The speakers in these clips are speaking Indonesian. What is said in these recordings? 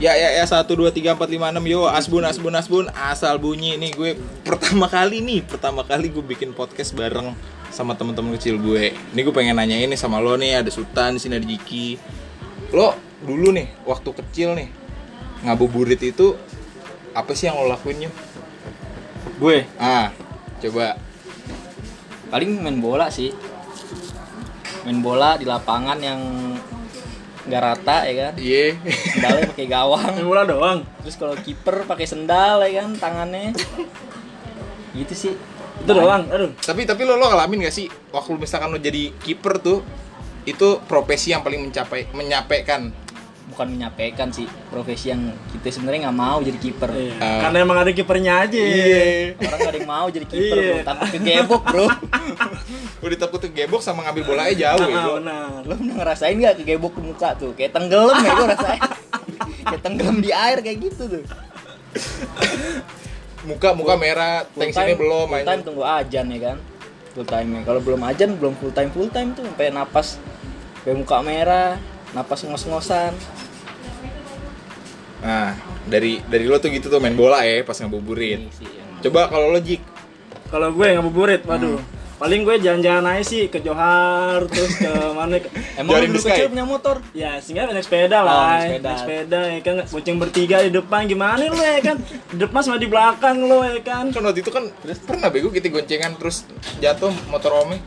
Ya ya ya satu dua tiga empat lima enam yo asbun asbun asbun asal bunyi nih gue pertama kali nih pertama kali gue bikin podcast bareng sama teman-teman kecil gue. Ini gue pengen nanya ini sama lo nih ada Sultan di sini ada Jiki. Lo dulu nih waktu kecil nih ngabuburit itu apa sih yang lo lakuin yuk? Gue Ah coba paling main bola sih. Main bola di lapangan yang nggak rata ya kan. iya Sendalnya pakai gawang. Bola doang. Terus kalau kiper pakai sendal ya kan tangannya. Gitu sih. Itu doang. Aduh. tapi tapi lo lo ngalamin gak sih waktu misalkan lo jadi kiper tuh itu profesi yang paling mencapai menyampaikan Bukan menyampaikan sih profesi yang kita sebenarnya nggak mau jadi kiper. Iya. Ah. Karena emang ada kipernya aja. Orang gak ada yang mau jadi kiper Iya. bro, takut kegebok bro. udah takut gebok sama ngambil bolanya jauh ya Ah, bro. benar. Lo pernah ngerasain gak kegebok ke muka tuh? Kayak tenggelam ya gue rasain. Kayak tenggelam di air kayak gitu tuh. muka muka merah Full tensinya time- belum full time tunggu ajan ya kan. Full time -nya. Kalau belum ajan belum full time full time tuh sampai napas sampai muka merah, napas ngos-ngosan. Nah dari dari lo tuh gitu tuh main bola ya pas ngabuburit sih yang- coba kalau lo jik Kalau gue ngabuburit, waduh. Paling gue jalan-jalan aja sih ke Johar terus ke mana ke- Emang Jaring lu dulu kecil punya motor? Ya, sehingga naik sepeda Oh, lah. naik sepeda. Naik sepeda ya kan kucing bertiga di depan gimana lu ya kan? Di depan sama di belakang lo ya kan? kan waktu itu kan pernah bego kita goncengan terus jatuh motor ome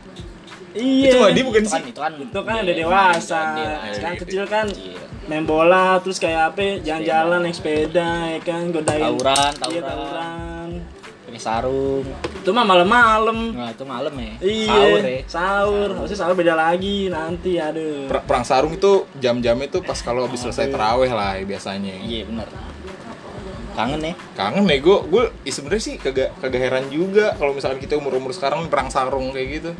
Iya. itu Wadi bukan Itu kan sih itu kan Itu kan udah dewasa. Lah. Sekarang Gede. kecil kan Kecil. Main bola terus kayak apa jalan-jalan naik sepeda ya kan godain Tawuran, Iya, tawuran. tawuran. Pakai sarung. Itu mah malam-malam. Nah, itu malam ya. Iya, Sahur ya. sahur. Harusnya sahur beda lagi nanti, aduh. Per- perang sarung itu jam-jamnya tuh pas kalau habis selesai teraweh lah ya, biasanya Iya, benar. Kangen ya. kangen nih gue gue sebenarnya sih kagak kagak heran juga kalau misalkan kita umur umur sekarang perang sarung kayak gitu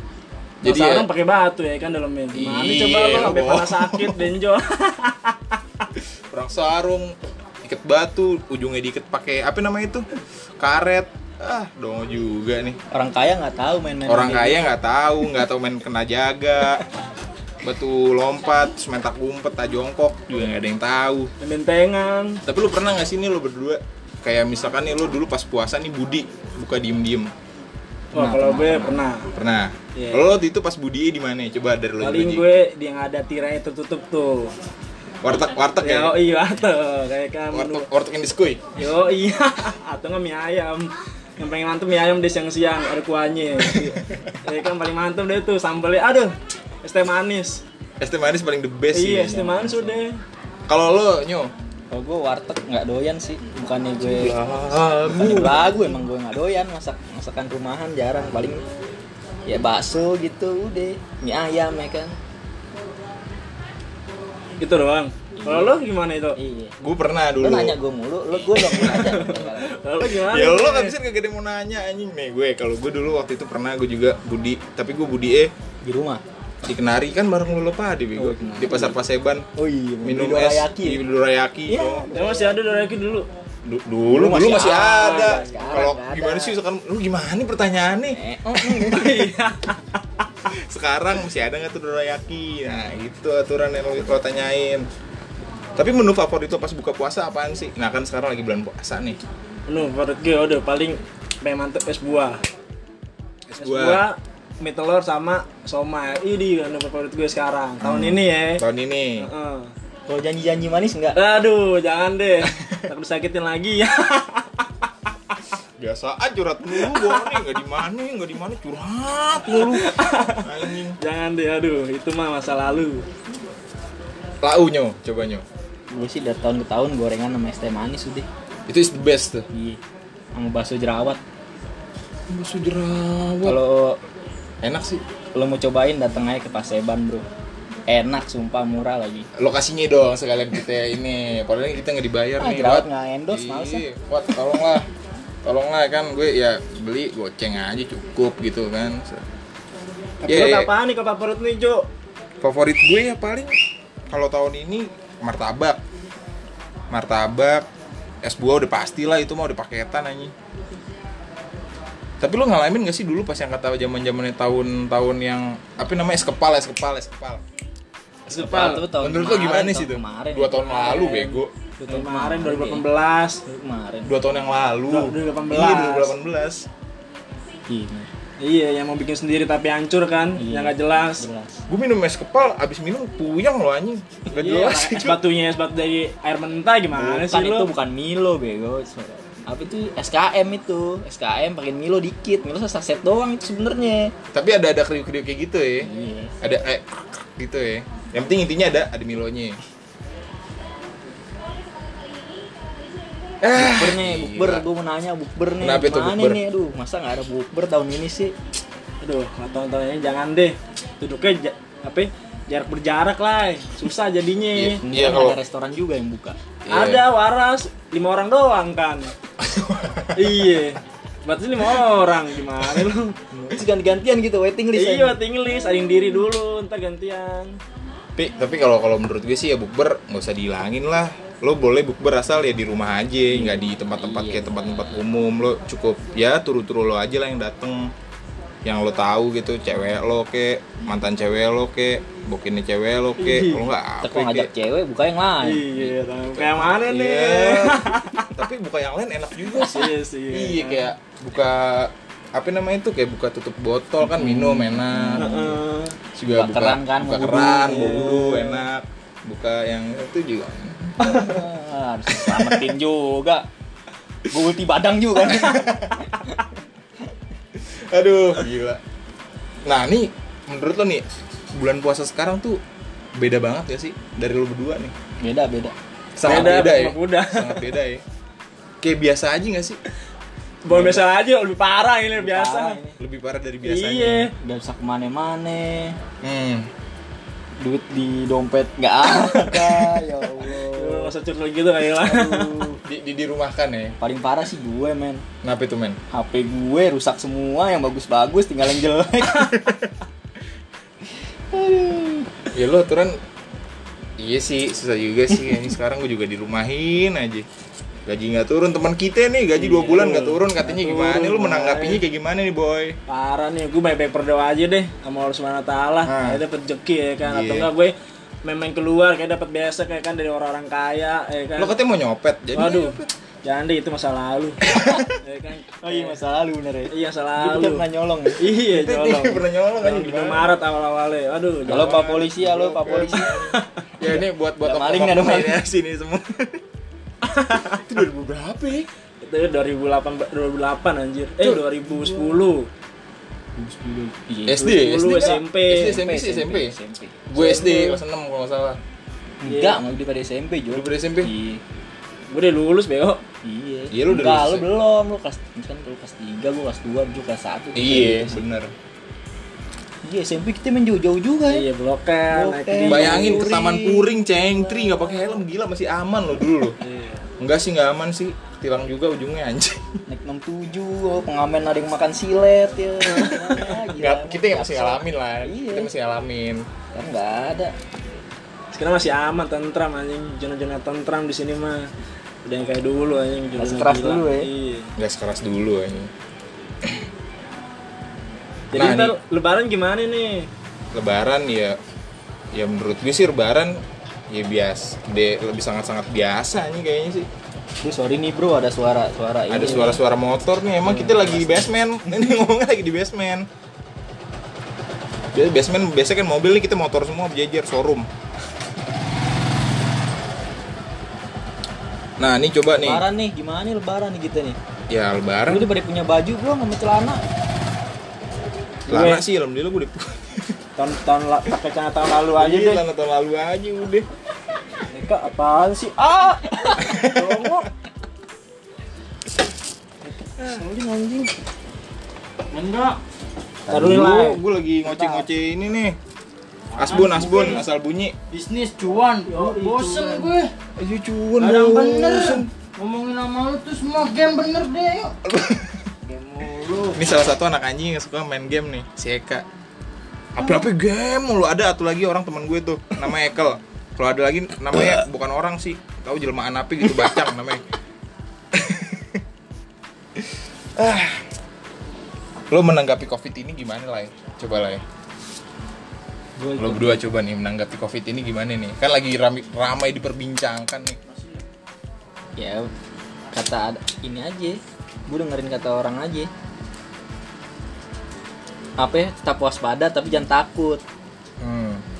Jadi ya, sekarang pakai batu ya kan dalamnya. Gimana Iya, coba lo sampai pernah sakit benjol. perang sarung ikat batu ujungnya diikat pakai apa namanya itu? Karet. Ah dong juga nih. Orang kaya nggak tahu main-main. orang kayak kaya nggak tahu nggak tahu main kena jaga. Batu lompat sementak umpet tak jongkok juga nggak ada yang tahu. Bentengan. tapi lu pernah nggak sih nih lu berdua? Kayak misalkan nih lu dulu pas puasa nih Budi buka diem diem Wah, kalau gue pernah. pernah. Iya. lo waktu itu pas Budi di mana? Coba dari lo Paling gue yang ada tirainya tertutup tuh. Warteg warteg ya? Ya, oh iya tuh, kayak kan warteg warteg yang diskuy Yo iya, atau nggak mie ayam. Yang paling mantep mie ayam deh siang-siang ada kuahnya. ya kan paling mantep deh tuh sambalnya. Aduh, es teh manis. es teh manis paling the best sih. Iya, es teh manis udah. kalau lo nyo? Kalau gue warteg nggak doyan sih, bukannya gue lagu bukannya lagu emang gue nggak doyan. Masak masakan rumahan jarang. Paling ya bakso gitu udah. Mie ayam ya kan Gitu doang. Kalau lo gimana itu? iya. Gue pernah lu dulu. nanya gue mulu lu gue dong Kalau lo gimana? ya lo kan bisa gak ada mau nanya anjing. Nih gue kalau gue dulu waktu itu pernah gue juga Budi. Tapi gue Budi eh di rumah? Di Kenari. Kan bareng lo lupa di Bego. Oh, di pasar Paseban. Oh iya minum di es. Di dorayaki Iya. oh. Ya masih ada dorayaki dulu. Du- dulu Dulu dulu masih masih ada, ada. Kalau gimana sih sekarang lu gimana nih pertanyaannya? Eh, oh, oh, Iya. Sekarang masih ada nggak tuh dorayaki nah itu aturan yang lo, tanyain tapi menu favorit lo pas buka puasa apaan sih nah kan sekarang lagi bulan puasa nih Menu favorit gue udah paling paling mantep es buah. es Es buah buah, mie telur sama somai. Ini menu favorit gue sekarang. Tahun Hmm. ini ya. tahun ini Heeh. kalau janji-janji manis enggak Aduh, jangan deh. Takut disakitin lagi ya. biasaan curhat mulu nih nggak di mana nggak di mana. Curhat mulu. Anjing. Jangan deh, aduh. Itu mah masa lalu. lau nyo. Coba nyo. Gue sih dari tahun ke tahun gorengan sama es teh manis udah itu is the best tuh. Iya. Sama bakso jerawat. Bakso jerawat. Kalau enak sih. lo mau cobain datang aja ke Paseban bro. Enak sumpah murah lagi. Lokasinya dong sekalian kita ini. Padahal kita nggak dibayar Ah, nih jerawat Wat. nggak endorse, males. Iya, Wat, tolonglah tolonglah kan gue ya beli goceng aja cukup gitu kan Favorit Iya, iya. apaan nih kalau favorit nih, Jo? favorit gue ya paling kalau tahun ini martabak martabak es buah udah pasti lah itu mah udah paketan anjing tapi lu ngalamin gak sih dulu pas yang kata zaman zamannya tahun-tahun yang apa namanya es kepal es kepal es kepal tuh tahun Menurut lo gimana sih tuh? kemarin, Dua ya. tahun lalu bego. Tahun Tahun kemarin ya. 2018 Tahun kemarin Dua tahun yang lalu. Dua- 2018. Iya 2018. Gini, Iya yang mau bikin sendiri tapi hancur kan Iya. Yang gak jelas jelas Gue minum es kepal, abis minum puyeng lo anjing. Gak Iya, jelas es batunya es batu dari air mentah gimana bukan sih itu lo? bukan Milo bego apa itu SKM itu SKM pakai Milo dikit Milo saset doang itu sebenarnya Tapi ada ada kriuk-kriuk kayak gitu ya. iya Ada kayak gitu ya. Yang penting intinya ada ada Milonya. Bukbernya gila. bukber. Gue mau nanya bukber nih. Kenapa itu bukber? nih? Aduh masa nggak ada bukber tahun ini sih? Aduh, nonton-nontonnya jangan deh. Duduknya apa ya, jarak berjarak lah Susah jadinya. Iya. Iya, kan kalau- ada restoran juga yang buka. Iya. Ada waras, lima orang doang kan? Iya. Berarti lima orang gimana lu? terus ganti-gantian gitu waiting list Iya, waiting list, ada yang diri dulu, ntar gantian. Tapi tapi kalau kalau menurut gue sih ya bukber nggak usah dihilangin lah. Lo boleh bukber asal ya di rumah aja, nggak di tempat-tempat Iya. kayak tempat-tempat umum. Lo cukup ya turu-turu lo aja lah yang dateng. Yang lo tahu gitu, cewek lo ke, mantan cewek lo ke, bokinnya cewek lo ke, Iya. lo nggak apa ngajak ke. cewek buka yang lain Iya, tahu. kayak mana nih? Iya. tapi buka yang lain enak juga sih. Iya sih. Iya kayak buka apa namanya itu kayak buka tutup botol kan minum enak. Heeh. juga Buka buka keran kan, buka keran Iya. wudhu enak buka yang itu juga Ah, harus selamatin juga. Gue ulti badang juga. Aduh gila. Nah nih menurut lo nih bulan puasa sekarang tuh beda banget ya sih? Dari lo berdua nih? Beda beda. Sangat Beda, beda, ya? sama kuda. sangat beda ya? Kayak biasa aja gak sih? Bawa biasa aja lebih parah ini biasa. Parah ini. lebih parah dari biasanya. Iya. Gak bisa ke mana-mana. Hmm. duit di dompet nggak ada. Ya allah nggak usah curhat gitu kayak lah. Di, di dirumahkan ya. Paling parah sih gue men. Kenapa itu men? HP gue rusak semua yang bagus-bagus tinggal yang jelek. Ya lo aturan iya sih susah juga sih. Ini sekarang gue juga dirumahin aja. Gaji nggak turun teman kita nih gaji dua Iya, bulan nggak turun katanya nggak gimana? turun, lu menanggapinya kayak gimana nih boy? Parah nih, gue baik-baik berdoa aja deh sama Allah Subhanahu wa taala. Ah. Kayak dapet rezeki ya kan atau Iya. enggak gue main-main keluar kayak dapat biasa kayak kan dari orang-orang kaya ya kan. lo katanya mau nyopet jadi Waduh. nyopet. Jangan deh itu masa lalu. ya kan. oh iya masa lalu bener ya Iya masa lalu. pikir pernah nyolong ya. Iya, nyolong. pernah nyolong Yang di? Maret awal-awalnya. Aduh, halo jangan. pak polisi halo pak polisi ya ini buat buat maling, ada maling. ini sini semua itu 2000 berapa ya? Itu 2008 2008 anjir. Eh 2010. Iya, SD SD 2010 nggak? SMP. SD SMP sih SMP. SMP. Gue SD kelas 6 kalau nggak salah. Enggak mau daripada SMP Jo. Lu pada SMP? Iya. Gue udah lulus bego. iya. Iya, lu udah lulus lu ya? belum. Lu kelas kan lu kelas 3 gua kelas 2 lu kelas 1 iya bener. Iya SMP kita main jauh-jauh juga ya. Iya, blokan. Blokan. bayangin ke taman puring cengtri nggak pakai helm gila masih aman lo dulu. Lo Iya. enggak sih nggak aman sih tilang juga ujungnya anjing naik 67 oh, pengamen ada yang makan silet ya Ah, gila, Nggak, kita yang masih ngalamin lah Iya. kita masih ngalamin kan nggak ada Sekarang masih aman, tentram anjing. Zona-zona tentram di sini mah. Udah yang kayak dulu anjing. zona keras dulu ya? Iya. nggak sekeras dulu anjing Jadi Nah, ntar lebaran gimana nih? lebaran ya ya menurut gue sih lebaran ya bias de, lebih sangat-sangat biasa nih kayaknya sih Duh, sorry nih bro ada suara suara ada ini. suara-suara motor nih emang kita lagi di basement. Ini ngomongnya lagi di basement. Biasa basement biasa kan mobil nih kita motor semua berjejer showroom. Nah ini coba nih. Lebaran nih gimana nih lebaran nih kita nih? Ya lebaran. Lu udah pada punya baju belum sama celana? Gue- sih alhamdulillah gue udah Tahun tahun pakai celana tahun lalu aja Iya, deh. lama tahun lalu aja udah Eka apaan sih? Ah. Dongo. Soalnya anjing Enggak. Taruh lah. gue lagi ngoceh-ngoceh ini nih Asbun, asbun, asal bunyi bisnis cuan bosen gue Ayo cuan kadang bener ngomongin sama lu tuh semua game bener deh yuk game mulu Ini salah satu anak anjing yang suka main game nih, si Eka. Apa-apa game mulu ada atau lagi orang teman gue tuh, namanya Ekel. Kalau ada lagi namanya bukan orang sih, tahu jelmaan api gitu bacang namanya. ah. Lo menanggapi Covid ini gimana lah ya? Coba lah ya. Gua Lo berdua coba nih menanggapi covid ini gimana nih? Kan lagi ramai, ramai diperbincangkan nih. ya kata ada ini aja gue dengerin kata orang aja apa ya tetap waspada tapi jangan takut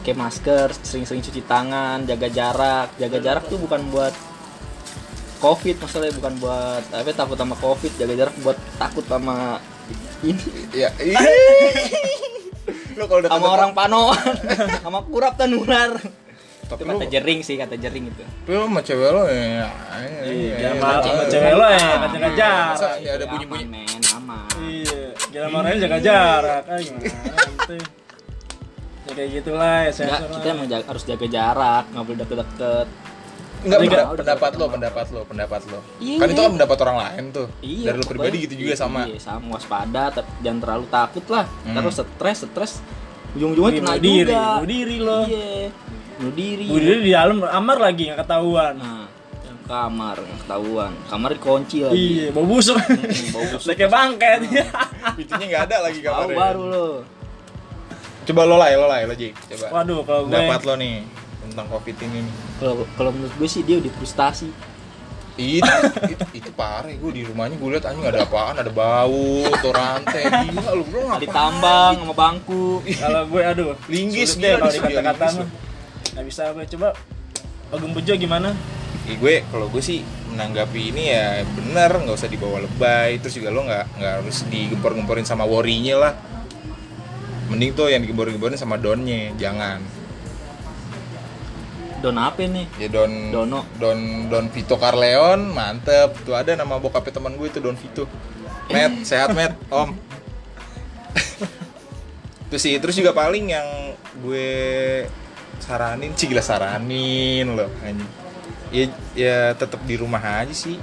Kayak masker sering-sering cuci tangan jaga jarak jaga jarak tuh bukan buat covid masalahnya bukan buat apa takut sama covid jaga jarak buat takut sama ini Ya. Lo kalau udah sama orang panoan sama kurap dan ular Tapi itu kata jering sih kata jering itu tapi lo sama cewek lo ya. Iya, ya, sama ya, sama ya. cewek lo ya, jarak. Masa ya ada bunyi-bunyi. aman men aman Iya, jalan marahnya jaga jarak. Gimana. Ya kayak gitulah ya, Enggak, sensor kita emang jaga- harus jaga jarak nggak boleh deket-deket Enggak, Tapi penda- kan- pendapat lo, pendapat lo, pendapat lo. Iya. Kan itu kan pendapat orang lain tuh. Iya, Dari lo pribadi gitu juga sama. Iya, sama waspada, tapi jangan terlalu takut lah. Hmm. Terus stres, stres ujung-ujungnya Iya, kena bunuh diri, juga. bunuh diri lo. Iya. Bunuh diri. Bunuh diri di dalam amar lagi nggak ketahuan. Nah, yang kamar nggak ketahuan. Kamar dikunci lagi. Iya, bau busuk. Hmm, bau busuk. Kayak bangket. Pintunya nggak ada lagi kamarnya. baru lo. Coba lo lah, lo lah, lo Ji. Coba. Waduh, kalau gue Pendapat lo nih tentang covid ini nih. Kalau kalau menurut gue sih dia udah frustasi. itu, itu, itu parah gue di rumahnya gue liat anjing ada apaan ada bau atau rantai gila lu bro ngapain tambang sama bangku. kalau gue aduh Linggis, deh kalau dikata-kata mah nggak bisa gue coba Agung Bejo gimana Ih, gue kalau gue sih menanggapi ini ya bener nggak usah dibawa lebay terus juga lo nggak nggak harus digempor-gemporin sama worry-nya lah mending tuh yang digempor-gemporin sama donnya jangan. Don apa nih? ya don Dono. don don Vito Carleon mantep. Tuh ada nama bokapnya teman gue itu don Vito. Met sehat Met Om. Terus sih terus juga paling yang gue saranin sih gila saranin loh anjing. Ya ya tetap di rumah aja sih.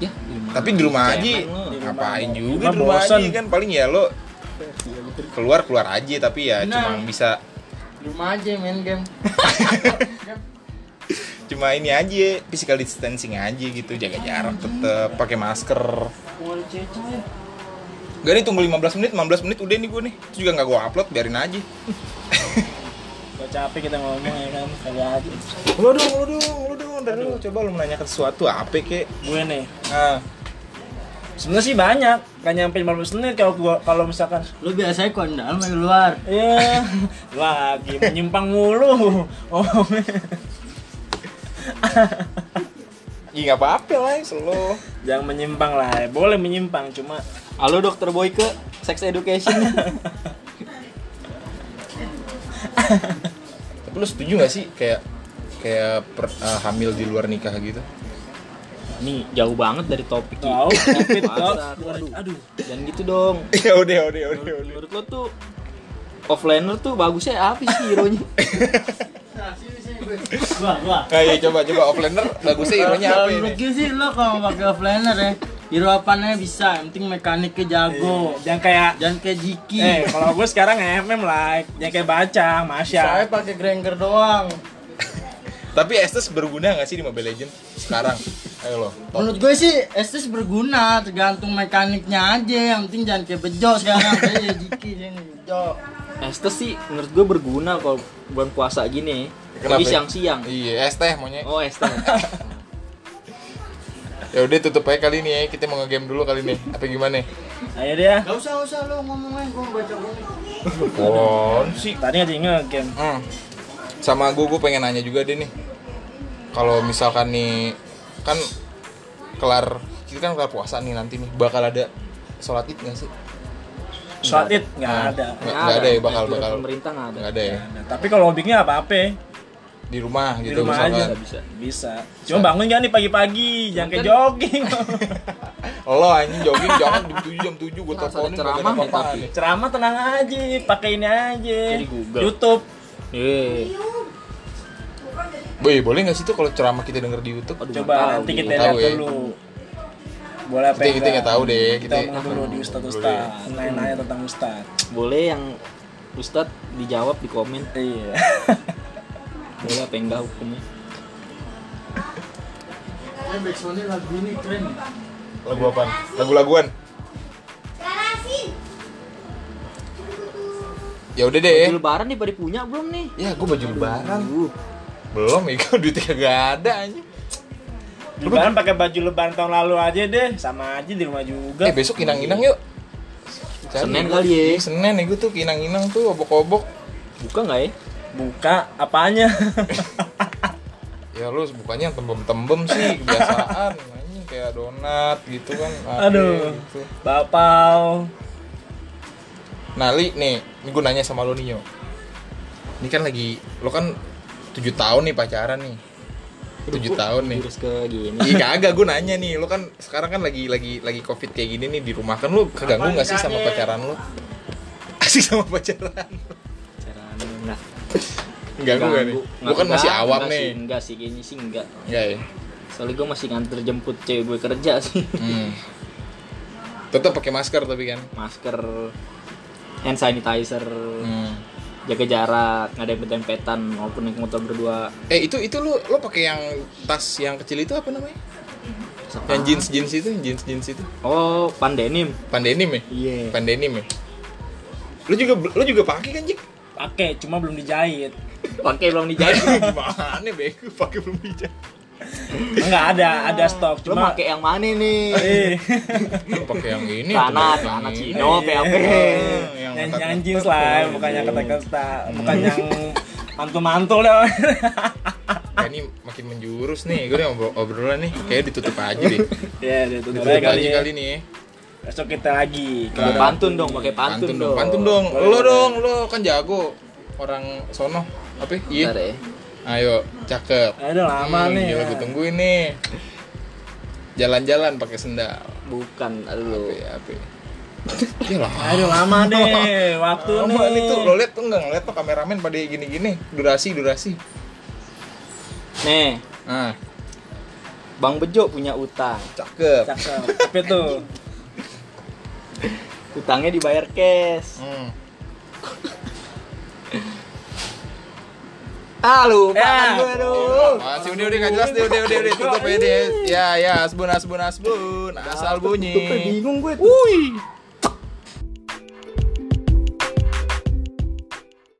Ya, gimana? tapi di rumah aja ngapain Di juga rumah di rumah aja kan? Paling ya lo keluar keluar aja tapi ya Nah. cuma bisa. Di rumah aja main game. cuma ini aja physical distancing aja gitu jaga jarak tetep pakai masker. Gak nih tunggu 15 menit, 15 menit udah nih gue nih. Terus juga gak gue upload, biarin aja. Gak capek kita ngomong ya kan kagak aja Lo dong, lo dong, lo dong coba lo menanyakan sesuatu apa kek? Gue nih. Nah, sebenarnya sih banyak gak nyampe 15 menit kalau gua kalau misalkan Lu biasanya di dalam main luar. ya lagi menyimpang mulu oh iya gak apa-apa lah, slow jangan menyimpang lah boleh menyimpang cuma Halo dokter Boyke, sex education. Tapi lo setuju gak sih kayak kayak per- eh, hamil di luar nikah gitu? Nih jauh banget dari topik ini. tahu kok aduh. aduh Jangan gitu dong. Ya udah, udah, udah, udah Menurut lo tuh offliner tuh bagusnya apa sih hero-nya? Gua, gua. Ya coba, coba offlaner bagusnya hero-nya apa ini? menurut gue sih lo kalau pakai offliner ya, hero apanya bisa, yang penting mekaniknya jago. jangan kayak Jangan kayak Jiki. eh kalau gue sekarang MM lah jangan kayak bacang Saya Masya pakai Granger doang. Tapi Estes berguna gak sih di Mobile Legends sekarang? Ayo lo, top. Menurut gue sih Estes berguna, tergantung mekaniknya aja. Yang penting jangan kayak bejo sekarang. Kayak Jiki sini bejo. Estes sih menurut gue berguna kalau bulan puasa gini. Tapi siang-siang. Iya, es teh maunya. Oh Estes. Ya udah tutup aja kali ini ya. Kita mau nge-game dulu kali ini. Apa gimana? ayo dia Gak usah, gak usah lo ngomongnya, gue baca komik. Oh, sih. tadi nggak tinggal game Hmm. Sama gue, gue pengen nanya juga deh nih. Kalau misalkan nih kan kelar kita kan kelar puasa nih nanti nih bakal ada sholat id nggak sih? sholat id nggak Nah, ada Nggak nggak ada ya bakal bakal pemerintah nggak ada. nggak ada ya Nah, tapi kalau hobinya apa apa di rumah Di gitu rumah misalkan. aja. Bisa. bisa cuma bangun kan nih pagi-pagi jangan kayak jogging Lo anjing jogging jangan jam 7 jam 7 gue ada teleponin ceramah ada tapi. nih. ceramah tenang aja pakai ini aja Jadi Google. YouTube Eh, Boy, boleh nggak sih tuh kalau ceramah kita denger di YouTube? aduh, coba nanti kita Tahu lihat ya. dulu boleh apa Kita- kita nggak tahu deh, kita kita- ngomong dulu di ustad Dulu ustad deh. nanya-nanya tentang ustad Boleh yang Ustadz dijawab di komen. iya Boleh apa enggak hukumnya? Eh, backsoundnya lagu ini keren. Lagu apa? Lagu-laguan. Ya udah Baju deh. lebaran nih pada punya belum nih? Ya gue baju lebaran. Uh, Belum ya, gue duitnya kagak ada anjing. Lebaran pakai baju lebaran tahun lalu aja deh, sama aja di rumah juga. Eh besok inang-inang yuk. Cari. Senin kali ya. Iya, Senin nih gue tuh inang-inang tuh obok-obok. buka nggak ya? Buka apanya? Ya lu bukannya yang tembem-tembem sih kebiasaan kayak donat gitu kan. Aduh. gitu. Bapau. Nah, Li, nih, ini gue nanya sama lo nih, Yo. Ini kan lagi, lo kan 7 tahun nih pacaran nih. 7 tahun nih. Terus ke gini. Iya kagak, gue nanya nih, lo kan sekarang kan lagi lagi lagi covid kayak gini nih di rumah kan lo keganggu nggak sih sama pacaran lo? Asik sama pacaran? Cara nah, Ganggu gak nih? Lo kan masih enggak, awam enggak nih. Sih, enggak sih, kayaknya sih enggak. Enggak ya? Soalnya gue masih nganter jemput cewek gue kerja sih. Hmm. Tetap pakai masker tapi kan. Masker, hand sanitizer, Hmm. jaga jarak, nggak ada dempetan maupun naik motor berdua. Eh itu itu lo lo pakai yang tas yang kecil itu apa namanya? Yang jeans jeans itu, jeans jeans itu. Oh, pandenim. Pandenim ya? Iya. Pandenim ya? Lo juga lo juga pakai kan, Jik? Pakai, cuma belum dijahit. Pakai belum dijahit. Gimana bego pakai belum dijahit? Enggak ada, ada stok, Lo cuma pakai yang mana nih? Eh, Lo pakai yang ini yang ini? Cino, PAP. yang yang, otak- yang jeans lah, bukan yang kata-kata, bukan yang mantul-mantul dah. Ya, ini makin menjurus nih, gue ngobrol obrolan nih, kayak ditutup aja deh. Ya, tutup Ditutup aja kali. ya. kali nih. Besok kita lagi. Nah. pantun dong, pakai pantun, Pantun dong, dong. pantun dong. Lo dong, lo kan jago orang sono. Apa? Iya. Ya. Ayo, cakep. Aduh lama Hmm, nih. Gila, gue tungguin nih. Jalan-jalan pakai sendal. Bukan, aduh. Ya lah. Aduh lama deh, waktu nih. Lama nih tuh, lo liat tuh enggak ngeliat tuh kameramen pada gini-gini, durasi, durasi. Nih, Nah, Bang Bejo punya utang. cakep. Cakep. Tapi tuh, Utangnya dibayar cash. Hmm. Ah, lupa Ya. kan gue aduh. Masih udah udah nggak jelas deh, udah udah udah tutup ya deh. Ya ya, asbun asbun asbun, asal bunyi. Bingung gue tuh. Wih.